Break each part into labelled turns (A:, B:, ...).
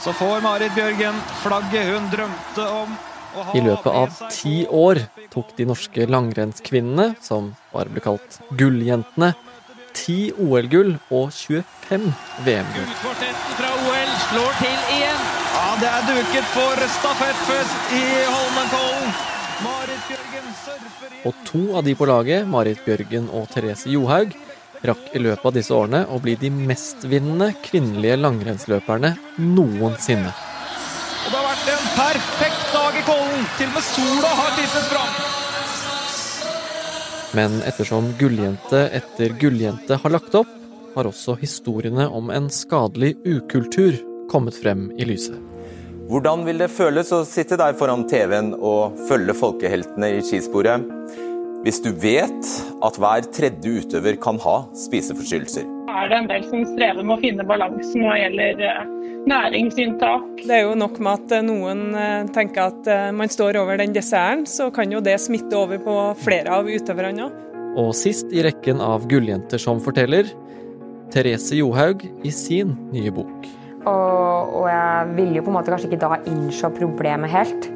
A: Så får Marit Bjørgen flagget hun drømte om.
B: I løpet av ti år tok de norske langrennskvinnene, som bare ble kalt Gulljentene, ti OL-gull og 25 VM-gull.
A: Gullkvartetten fra OL slår til igjen. Ja, det er duket for stafettfest i Holmenkollen. Marit Bjørgen surfer inn.
B: Og to av de på laget, Marit Bjørgen og Therese Johaug, rakk i løpet av disse årene å bli de mestvinnende kvinnelige langrennsløperne noensinne.
A: Og det har vært en perfekt dag i Kollen. Til og med sola har tittet fram.
B: Men ettersom gulljente etter gulljente har lagt opp, har også historiene om en skadelig ukultur kommet frem i lyset.
C: Hvordan vil det føles å sitte der foran TV-en og følge folkeheltene i skisporet, hvis du vet at hver tredje utøver kan ha spiseforstyrrelser?
D: er det en del som strever med å finne balansen når det gjelder eh, næringsinntak.
E: Det er jo nok med at eh, noen eh, tenker at man står over den desserten, så kan jo det smitte over på flere av utøverne òg.
B: Og sist i rekken av gulljenter som forteller, Therese Johaug i sin nye bok.
F: Og, og jeg ville jo på en måte kanskje ikke da innse problemet helt.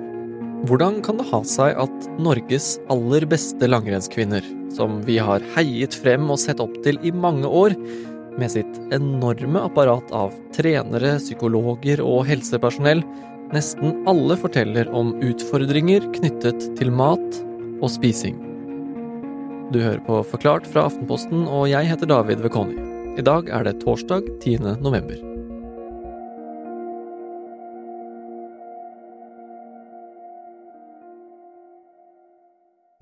B: Hvordan kan det ha seg at Norges aller beste langrennskvinner, som vi har heiet frem og sett opp til i mange år, med sitt enorme apparat av trenere, psykologer og helsepersonell, nesten alle forteller om utfordringer knyttet til mat og spising. Du hører på Forklart fra Aftenposten, og jeg heter David Vekoni. I dag er det torsdag 10. november.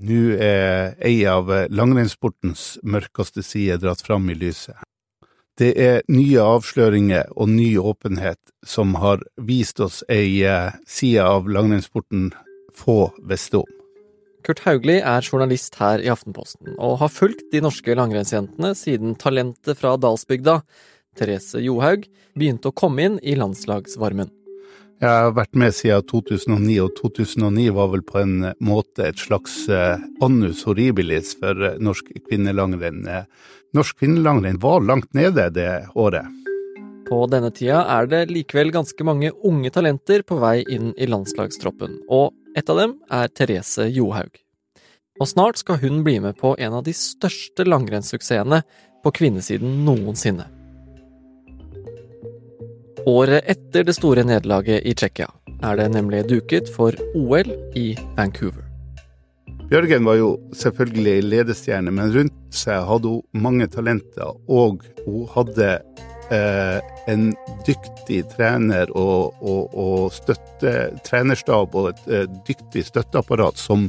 G: Nå er ei av langrennssportens mørkeste sider dratt fram i lyset. Det er nye avsløringer og ny åpenhet som har vist oss ei eh, side av langrennssporten få visste om.
B: Kurt Haugli er journalist her i Aftenposten, og har fulgt de norske langrennsjentene siden talentet fra dalsbygda, Therese Johaug, begynte å komme inn i landslagsvarmen.
G: Jeg har vært med siden 2009, og 2009 var vel på en måte et slags eh, annus horribilis for eh, norsk kvinnelangrenn. Eh, Norsk kvinnelangrenn var langt nede det året.
B: På denne tida er det likevel ganske mange unge talenter på vei inn i landslagstroppen, og et av dem er Therese Johaug. Og snart skal hun bli med på en av de største langrennssuksessene på kvinnesiden noensinne. Året etter det store nederlaget i Tsjekkia er det nemlig duket for OL i Vancouver.
G: Bjørgen var jo selvfølgelig ledestjerne, men rundt seg hadde hun mange talenter, og hun hadde eh, en dyktig trener og, og, og støtte, trenerstab og et eh, dyktig støtteapparat som,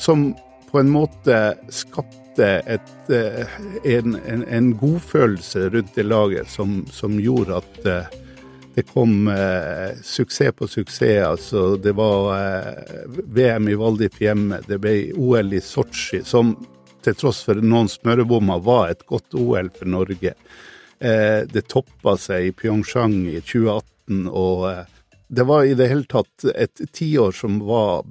G: som, på en måte skapte et, eh, en, en, en godfølelse rundt det laget som, som gjorde at eh, det kom eh, suksess på suksess. altså Det var eh, VM i Val di Fiemme, det ble OL i Sotsji, som til tross for noen smørebommer var et godt OL for Norge. Eh, det toppa seg i Pyeongchang i 2018, og eh, det var i det hele tatt et tiår som var,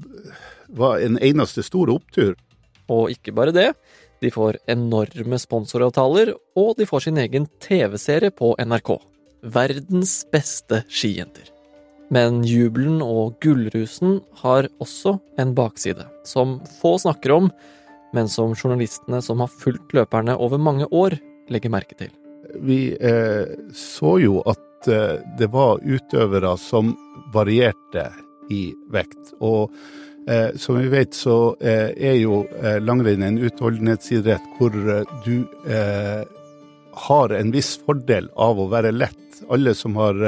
G: var en eneste stor opptur.
B: Og ikke bare det, de får enorme sponsoravtaler, og de får sin egen TV-serie på NRK. Verdens beste skijenter. Men jubelen og gullrusen har også en bakside, som få snakker om, men som journalistene som har fulgt løperne over mange år, legger merke til.
G: Vi eh, så jo at eh, det var utøvere som varierte i vekt. Og eh, som vi vet, så eh, er jo eh, langrenn en utholdenhetsidrett hvor eh, du har en viss fordel av å være lett. Alle som har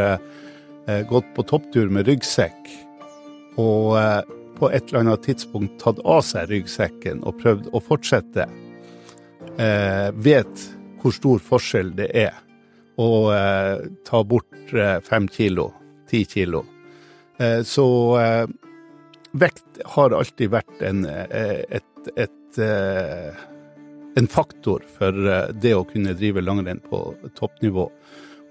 G: gått på topptur med ryggsekk og på et eller annet tidspunkt tatt av seg ryggsekken og prøvd å fortsette, vet hvor stor forskjell det er å ta bort fem kilo, ti kilo. Så vekt har alltid vært en, et, et en faktor for det å kunne drive langrenn på toppnivå.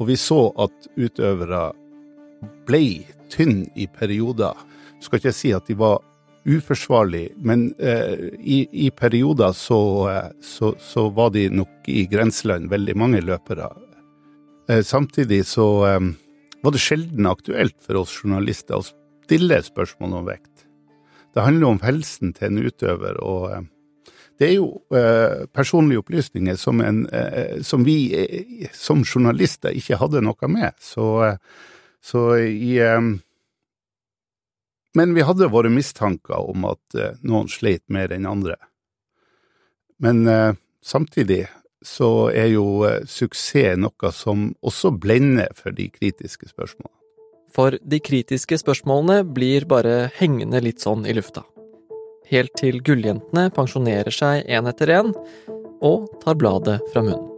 G: Og vi så at utøvere ble tynne i perioder. Jeg skal ikke si at de var uforsvarlige, men eh, i, i, perioder så, så, så, var de nok i grenseland, veldig mange løpere. Eh, samtidig så, eh, var det sjelden aktuelt for oss journalister å stille spørsmål om vekt. Det handler om helsen til en utøver, og eh, det er jo eh, personlige opplysninger som, en, eh, som vi eh, som journalister ikke hadde noe med. Så, eh, så i Men vi hadde våre mistanker om at noen sleit mer enn andre. Men samtidig så er jo suksess noe som også blender for de kritiske spørsmålene.
B: For de kritiske spørsmålene blir bare hengende litt sånn i lufta. Helt til gulljentene pensjonerer seg én etter én og tar bladet fra munnen.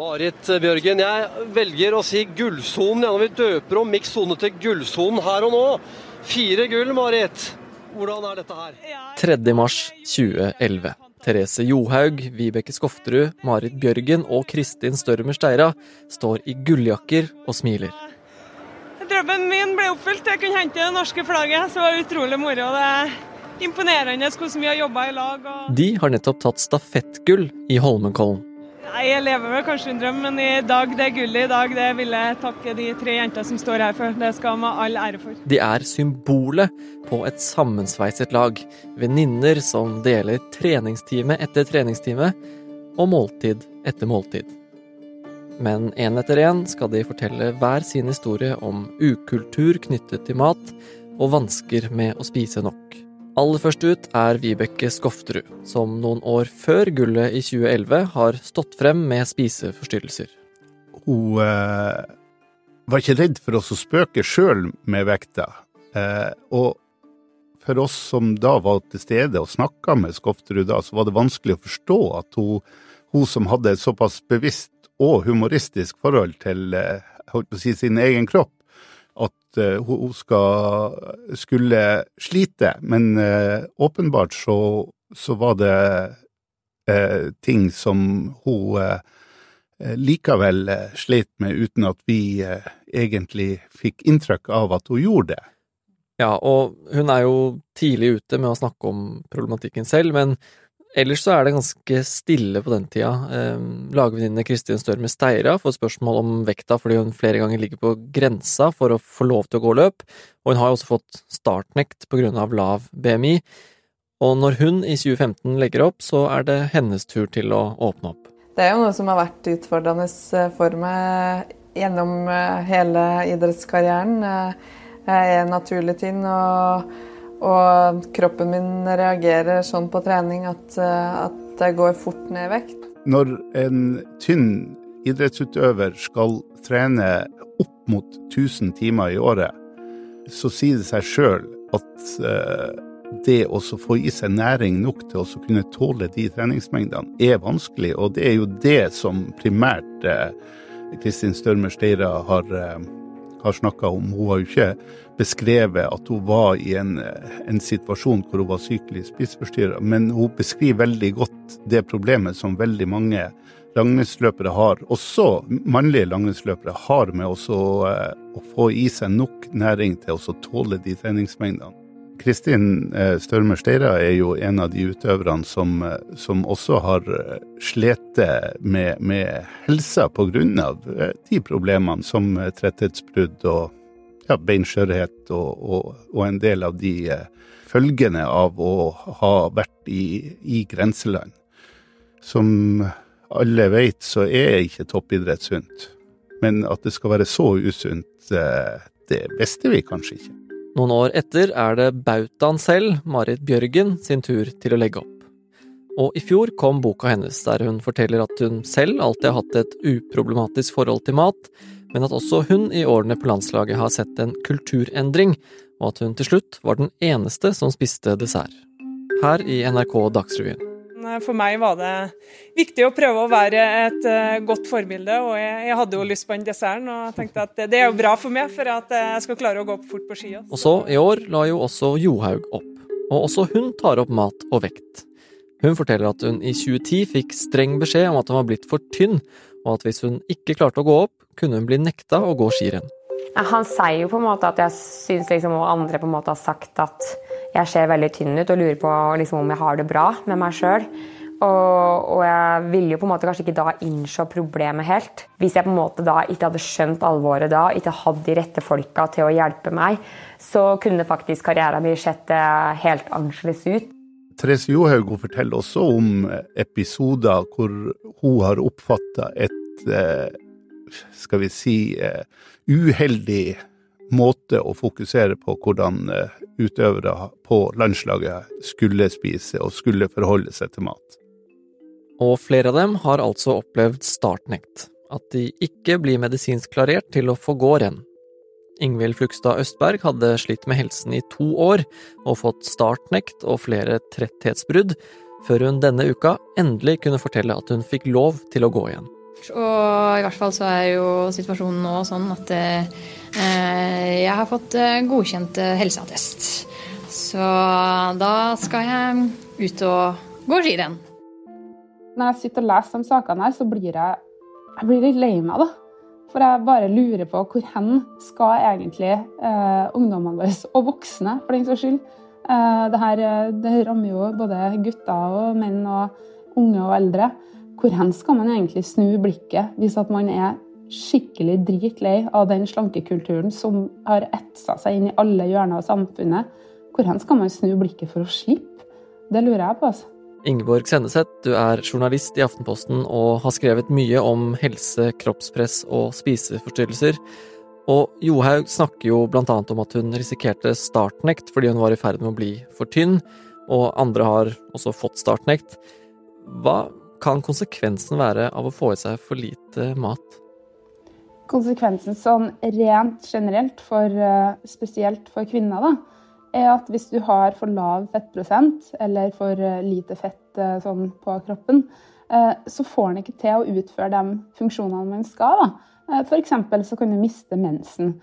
H: Marit Bjørgen, jeg velger å si gullsonen. Ja, når vi døper om miks sone til gullsonen her og nå. Fire gull, Marit. Hvordan er dette her?
B: 3. mars 2011. Therese Johaug, Vibeke Skofterud, Marit Bjørgen og Kristin Størmer Steira står i gulljakker og smiler.
E: Drømmen min ble oppfylt. Jeg kunne hente det norske flagget. Så det var utrolig moro. Det er imponerende hvordan vi har jobba i lag. Og...
B: De har nettopp tatt stafettgull i Holmenkollen.
E: Nei, Jeg lever vel kanskje en drøm, men i dag det gullet i dag, det vil jeg takke de tre jentene som står her for. Det skal man ha all ære for.
B: De er symbolet på et sammensveiset lag. Venninner som deler treningstime etter treningstime, og måltid etter måltid. Men én etter én skal de fortelle hver sin historie om ukultur knyttet til mat, og vansker med å spise nok. Aller først ut er Vibeke Skofterud, som noen år før gullet i 2011 har stått frem med spiseforstyrrelser.
G: Hun eh, var ikke redd for å spøke sjøl med vekta. Eh, og for oss som da var til stede og snakka med Skofterud da, så var det vanskelig å forstå at hun, hun som hadde et såpass bevisst og humoristisk forhold til eh, si, sin egen kropp, at hun skal, skulle slite, men uh, åpenbart så, så, var det uh, ting som hun likevel slet med, uten at vi egentlig fikk inntrykk av at hun gjorde det.
B: Ja, og hun er jo tidlig ute med å snakke om problematikken selv, men Ellers så er det ganske stille på den tida. Eh, Lagvenninne Kristin Størme Steira får spørsmål om vekta fordi hun flere ganger ligger på grensa for å få lov til å gå løp, og hun har også fått startnekt på grunn av lav BMI. Og når hun i 2015 legger opp, så er det hennes tur til å åpne opp.
I: Det er jo noe som har vært utfordrende for meg gjennom eh, hele idrettskarrieren. Eh, jeg er naturlig tynn og og kroppen min reagerer sånn på trening at, eh, at jeg går fort ned i vekt.
G: Når en tynn idrettsutøver skal trene opp mot 1000 timer i året, så sier det seg sjøl at uh, det å få i seg næring nok til å kunne tåle de treningsmengdene, er vanskelig. Og det er jo det som primært uh, Kristin Størmer Steira har, har snakka om. Hun har jo ikke beskrevet at hun var i en, en situasjon hvor hun var sykelig spiseforstyrra, men hun beskriver veldig godt det problemet som veldig mange langrennsløpere har, også mannlige langrennsløpere, har med uh, å få i seg nok næring til å tåle de treningsmengdene. Kristin uh, Størmer Steira er jo en av de utøverne som, uh, som også har slitt med, med helsa pga. de problemene som tretthetsbrudd og ja, beinskjørhet og, og, og, en del av de eh, følgene av å ha vært i, i grenseland. Som alle vet, så er ikke toppidrett sunt. Men at det skal være så usunt, eh, det visste vi kanskje ikke.
B: Noen år etter er det bautaen selv, Marit Bjørgen, sin tur til å legge opp. Og i fjor kom boka hennes, der hun forteller at hun selv alltid har hatt et uproblematisk forhold til mat, men at også hun i årene på landslaget har sett en kulturendring, og at hun til slutt var den eneste som spiste dessert. Her i NRK Dagsrevyen.
E: For meg var det viktig å prøve å være et eh, godt forbilde, og jeg, hadde jo lyst på den desserten. Og jeg tenkte at det er jo bra for meg, for at jeg skal klare å gå opp fort på ski. Også.
B: Og så i år la jo også Johaug opp, og også hun tar opp mat og vekt. Hun forteller at hun i 2010 fikk streng beskjed om at hun var blitt for tynn, og at hvis hun ikke klarte å gå opp, kunne hun bli nekta å gå skirenn.
F: Han sier jo på en måte at jeg syns liksom, og andre på en måte har sagt at jeg ser veldig tynn ut og lurer på liksom, om jeg har det bra med meg sjøl. Og, og, jeg ville jo på en måte kanskje ikke da innse problemet helt. Hvis jeg på en måte da ikke hadde skjønt alvoret da, ikke hadde de rette folka til å hjelpe meg, så kunne faktisk karrieren min sett eh, helt annerledes ut.
G: Therese Johaug forteller også om episoder hvor hun har oppfatta et eh, skal vi si eh, uheldig måte å fokusere på hvordan utøvere på landslaget skulle spise og skulle forholde seg til mat.
B: Og flere av dem har altså opplevd startnekt, at de ikke blir medisinsk klarert til å få gå renn. Ingvild Flugstad Østberg hadde slitt med helsen i to år og fått startnekt og flere tretthetsbrudd, før hun denne uka endelig kunne fortelle at hun fikk lov til å gå igjen.
J: Og i hvert fall så er jo situasjonen nå sånn at eh, jeg har fått eh, godkjent eh, helseattest. Så da skal jeg ut og gå skirenn.
K: Når jeg sitter og leser de sakene her, så blir jeg, jeg blir litt lei meg, da. For jeg bare lurer på hvor hen skal egentlig eh, ungdommene våre, og voksne for den saks skyld eh, det, her, det rammer jo både gutter og menn og unge og eldre. Hvor hen skal man egentlig snu blikket hvis at man er skikkelig dritlei av den slankekulturen som har etsa seg inn i alle hjørner av samfunnet? Hvor hen skal man snu blikket for å slippe? Det lurer jeg på. altså.
B: Ingeborg Senneseth, du er journalist i Aftenposten og har skrevet mye om helse, kroppspress og spiseforstyrrelser. Og Johaug snakker jo blant annet om at hun risikerte startnekt fordi hun var i ferd med å bli for tynn, og andre har også fått startnekt. Hva kan konsekvensen være av å få i seg for lite mat?
K: Konsekvensen sånn rent generelt, for, eh, spesielt for kvinner, da, er at hvis du har for lav fettprosent eller for eh, lite fett eh, sånn på kroppen, så får en ikke til å utføre de funksjonene man skal. Da. F.eks. så kan du miste mensen.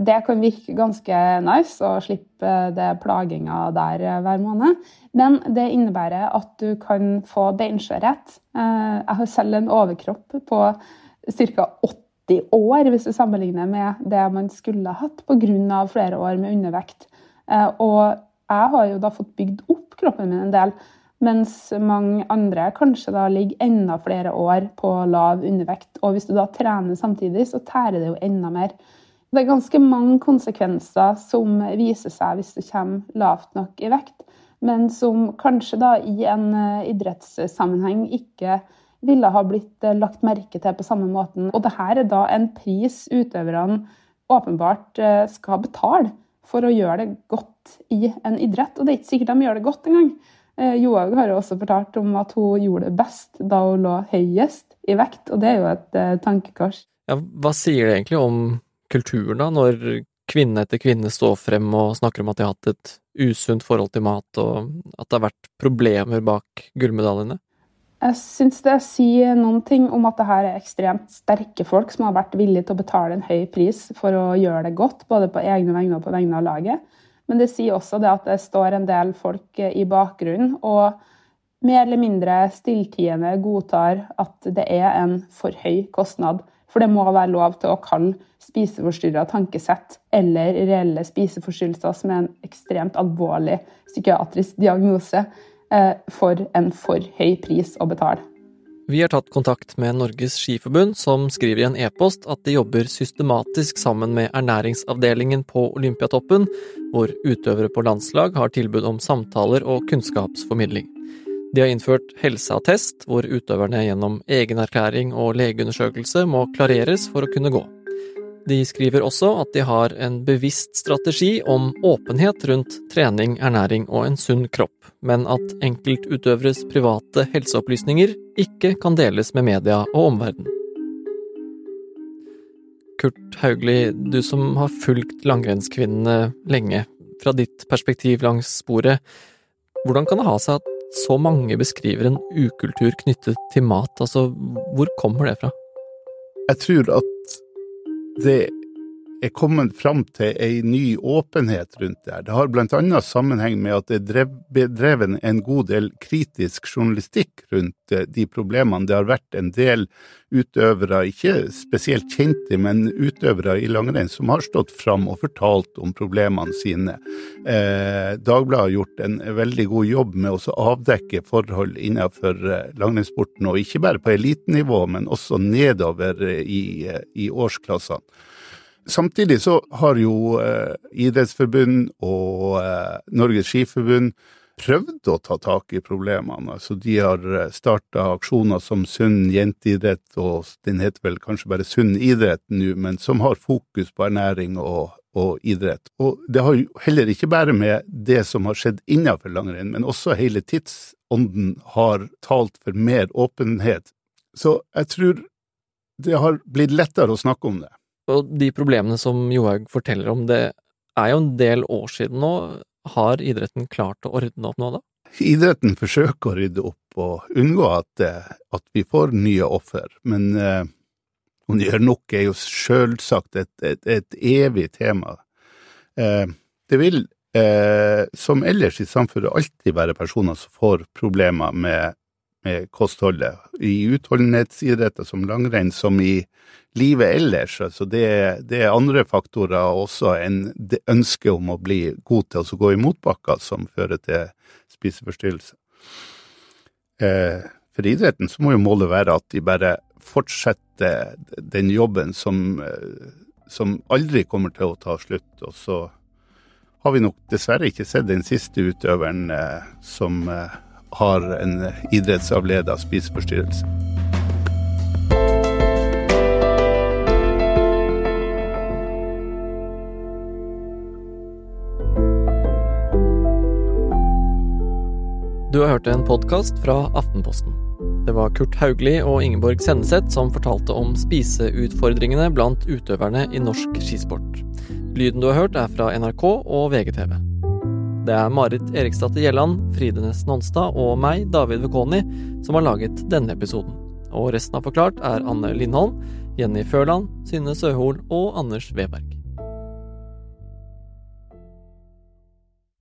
K: Det kan virke ganske nice å slippe det plaginga der hver måned, men det innebærer at du kan få beinskjørhet. Jeg har selv en overkropp på ca. 80 år, hvis du sammenligner med det man skulle hatt pga. flere år med undervekt. Eh, og jeg har jo da fått bygd opp kroppen min en del, mens mange andre kanskje da ligger enda flere år på lav undervekt. Og hvis du da trener samtidig, så tærer det jo enda mer. Det er ganske mange konsekvenser som viser seg hvis du kommer lavt nok i vekt, men som kanskje da i en eh, idrettssammenheng ikke ville ha blitt eh, lagt merke til på samme måten. Og dette er da en pris utøverne åpenbart skal betale for å gjøre det godt i en idrett. Og det er ikke sikkert de gjør det godt engang. Eh, Johaug har jo også fortalt om at hun gjorde det best da hun lå høyest i vekt, og det er jo et eh, tankekors.
B: Ja, hva sier det egentlig om kulturen, da, når kvinne etter kvinne står frem og snakker om at de har hatt et usunt forhold til mat, og at det har vært problemer bak gullmedaljene?
K: Jeg syns det sier noen ting om at det her er ekstremt sterke folk som har vært villige til å betale en høy pris for å gjøre det godt, både på egne vegne og på vegne av laget. Men det sier også det at det står en del folk i bakgrunnen og mer eller mindre stilltiende godtar at det er en for høy kostnad. For det må være lov til å kalle spiseforstyrra tankesett eller reelle spiseforstyrrelser som er en ekstremt alvorlig psykiatrisk diagnose Eh, for en for høy pris å betale.
B: Vi har tatt kontakt med Norges Skiforbund, som skriver i en e-post at de jobber systematisk sammen med ernæringsavdelingen på Olympiatoppen, hvor utøvere på landslag har tilbud om samtaler og kunnskapsformidling. De har innført helseattest, hvor utøverne gjennom egen erklæring og legeundersøkelse må klareres for å kunne gå. De skriver også at de har en bevisst strategi om åpenhet rundt trening, ernæring og en sunn kropp, men at enkeltutøveres private helseopplysninger ikke kan deles med media og omverdenen. Kurt Haugli, du som har fulgt langrennskvinnene lenge, fra ditt perspektiv langs sporet, hvordan kan det ha seg at så mange beskriver en ukultur knyttet til mat? Altså, hvor kommer det fra?
G: Jeg tror at det er kommet fram til ei ny åpenhet rundt det her. Det har bl.a. sammenheng med at det er bedrevet en god del kritisk journalistikk rundt eh, de problemene. Det har vært en del utøvere, ikke spesielt kjente, men utøvere i langrenn som har stått fram og fortalt om problemene sine. Eh, Dagbladet har gjort en veldig god jobb med å avdekke forhold innenfor eh, langrennssporten, og ikke bare på elitenivå, men også nedover i, i årsklassene. Samtidig så har jo eh, idrettsforbund og eh, Norges Skiforbund prøvd å ta tak i problemene. Altså, de har eh, starta aksjoner som Sunn jenteidrett, og den heter vel kanskje bare Sunn idrett nå, men som har fokus på ernæring og, og, idrett. Og det har jo heller ikke bare med det som har skjedd innenfor langrenn, men også hele tidsånden har talt for mer åpenhet. Så jeg tror det har blitt lettere å snakke om det.
B: Og de problemene som Johaug forteller om, det er jo en del år siden nå. Har idretten klart å ordne opp nå, da?
G: Idretten forsøker å rydde opp og unngå at, eh, at vi får nye offer, men eh, om de gjør nok, er jo selvsagt et, et, et evig tema. Eh, det vil, eh, som ellers i samfunnet, alltid være personer som får problemer med, med kostholdet. I utholdenhetsidretter som langrenn, som i livet ellers. Altså det, det, er andre faktorer også enn det ønsket om å bli god til å gå i motbakker som fører til spiseforstyrrelse. Eh, for idretten så må jo målet være at de bare fortsetter den jobben som, eh, som aldri kommer til å ta slutt. Og så har vi nok dessverre ikke sett den siste utøveren eh, som har en idrettsavleda spiseforstyrrelse.
B: Du har hørt en podkast fra Aftenposten. Det var Kurt Haugli og Ingeborg Senneseth som fortalte om spiseutfordringene blant utøverne i norsk skisport. Lyden du har hørt er fra NRK og VGTV. Det er Marit Eriksdatter Gjelland, Fride Næss Nonstad og meg, David Vekoni, som har laget denne episoden. Og resten av Forklart er Anne Lindholm, Jenny Førland, Synne Søhol og Anders Weberg.